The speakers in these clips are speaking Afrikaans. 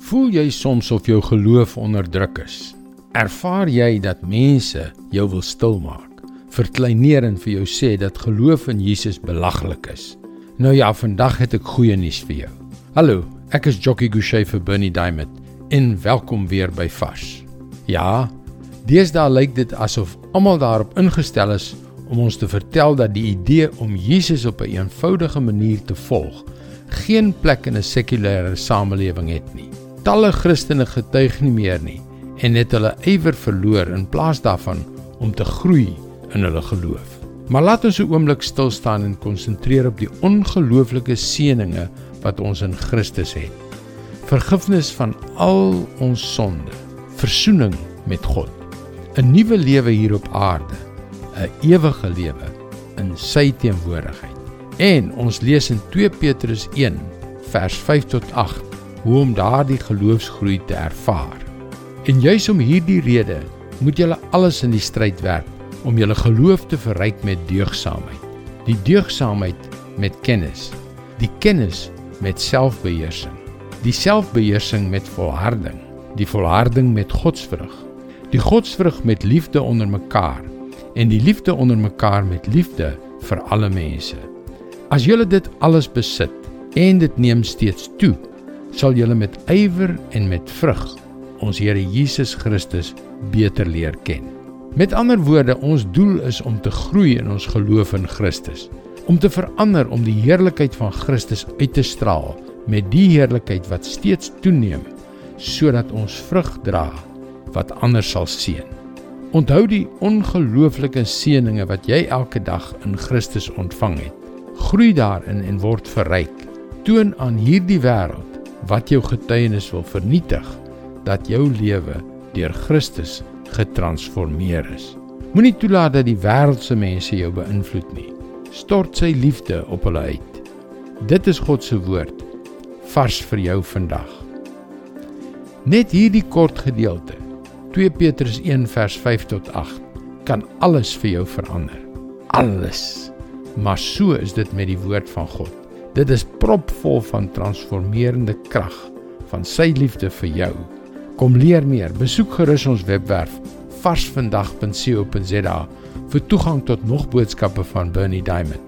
Voel jy soms of jou geloof onderdruk is? Ervaar jy dat mense jou wil stilmaak? Verkleineer en vir jou sê dat geloof in Jesus belaglik is. Nou ja, vandag het ek goeie nuus vir jou. Hallo, ek is Jockey Gouchee vir Bernie Diamond. En welkom weer by Vars. Ja, deesdae lyk dit asof almal daarop ingestel is om ons te vertel dat die idee om Jesus op 'n een eenvoudige manier te volg geen plek in 'n sekulêre samelewing het nie talle Christene getuig nie meer nie en het hulle ywer verloor in plaas daarvan om te groei in hulle geloof. Maar laat ons 'n oomblik stil staan en konsentreer op die ongelooflike seënings wat ons in Christus het. Vergifnis van al ons sonde, verzoening met God, 'n nuwe lewe hier op aarde, 'n ewige lewe in sy teenwoordigheid. En ons lees in 2 Petrus 1 vers 5 tot 8 hoe om daardie geloofsgroei te ervaar. En juis om hierdie rede moet julle alles in die stryd werp om julle geloof te verryk met deugsaamheid. Die deugsaamheid met kennis, die kennis met selfbeheersing, die selfbeheersing met volharding, die volharding met godsvrug, die godsvrug met liefde onder mekaar en die liefde onder mekaar met liefde vir alle mense. As julle dit alles besit en dit neem steeds toe, sal julle met ywer en met vrug ons Here Jesus Christus beter leer ken. Met ander woorde, ons doel is om te groei in ons geloof in Christus, om te verander om die heerlikheid van Christus uit te straal met die heerlikheid wat steeds toeneem, sodat ons vrug dra wat ander sal seën. Onthou die ongelooflike seënings wat jy elke dag in Christus ontvang het. Groei daarin en word verryk. Toon aan hierdie wêreld wat jou getuienis wil vernietig dat jou lewe deur Christus getransformeer is. Moenie toelaat dat die wêreldse mense jou beïnvloed nie. Stort sy liefde op hulle uit. Dit is God se woord vars vir jou vandag. Net hierdie kort gedeelte 2 Petrus 1 vers 5 tot 8 kan alles vir jou verander. Alles. Maar so is dit met die woord van God. Dit is propvol van transformerende krag van sy liefde vir jou. Kom leer meer. Besoek gerus ons webwerf varsvandag.co.za vir toegang tot nog boodskappe van Bernie Diamond.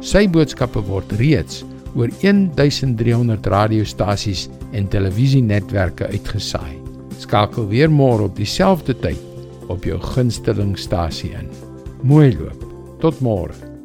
Sy boodskappe word reeds oor 1300 radiostasies en televisienetwerke uitgesaai. Skakel weer môre op dieselfde tyd op jou gunstelingstasie in. Mooi loop. Tot môre.